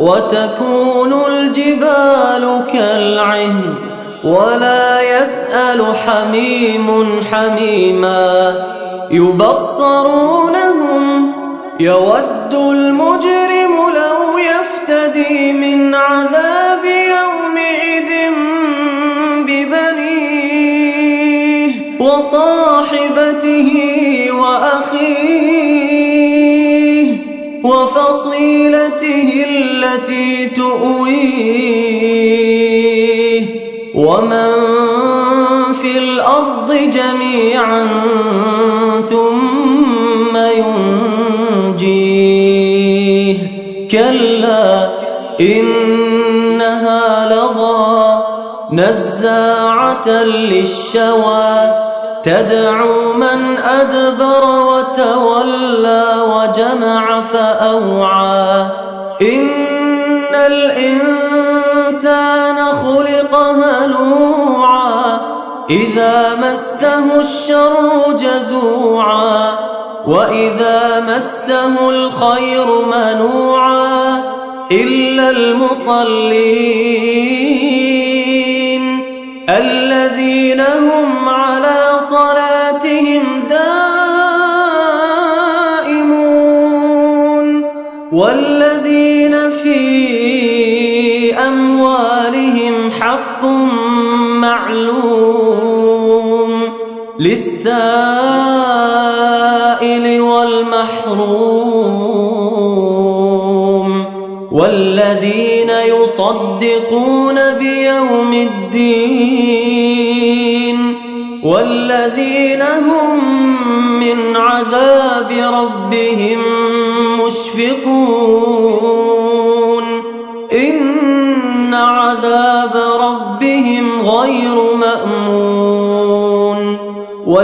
وتكون الجبال كالعهن ولا يسأل حميم حميما يبصرونهم يود المجرم لو يفتدي من عذاب يومئذ ببنيه وصاحبته وأخيه وفصيلته التي تؤويه ومن في الأرض جميعا ثم ينجيه. كلا إنها لظى نزاعة للشوى تدعو من أدبر وتولى وجمع فأوعى. إن الإنسان خلق هلوعا إذا مسه الشر جزوعا وإذا مسه الخير منوعا إلا المصلين الذين هم على صلاتهم دائمون والذين في للسائل والمحروم والذين يصدقون بيوم الدين والذين هم من عذاب ربهم مشفقون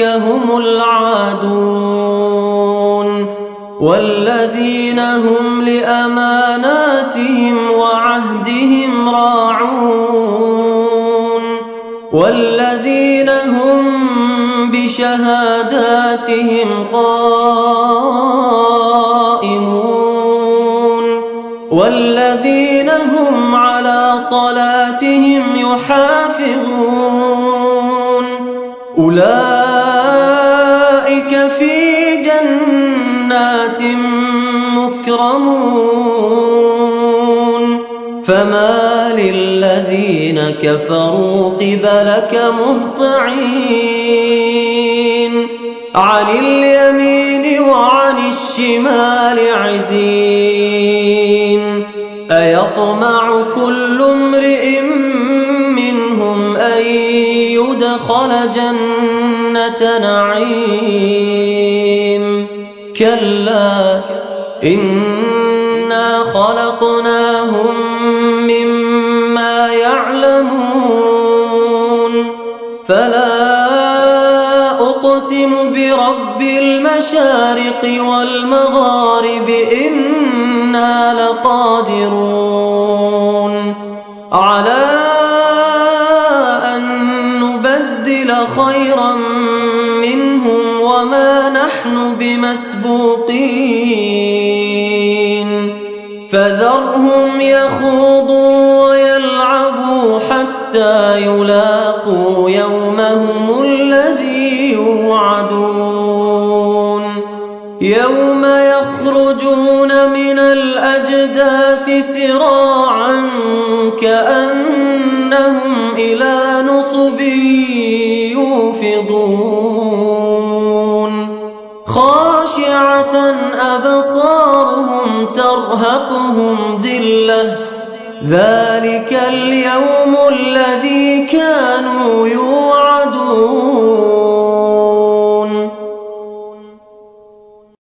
هم العادون والذين هم لأماناتهم وعهدهم راعون والذين هم بشهاداتهم قائمون والذين هم على صلاتهم يحافظون أولئك في جنات مكرمون. فما للذين كفروا قبلك مهطعين. عن اليمين وعن الشمال عزين. أيطمع كل امرئ منهم أن يدخل جنة نعيم. كلا إنا خلقناهم مما يعلمون. فلا أقسم برب المشارق والمغارب إنا لقادرون. على فذرهم يخوضوا ويلعبوا حتى يلاقوا يومهم الذي يوعدون. يوم يخرجون من الأجداث سراعا كأنهم إلى نصب يوفضون. خاشعة ترهقهم ذلة. ذلك اليوم الذي كانوا يوعدون.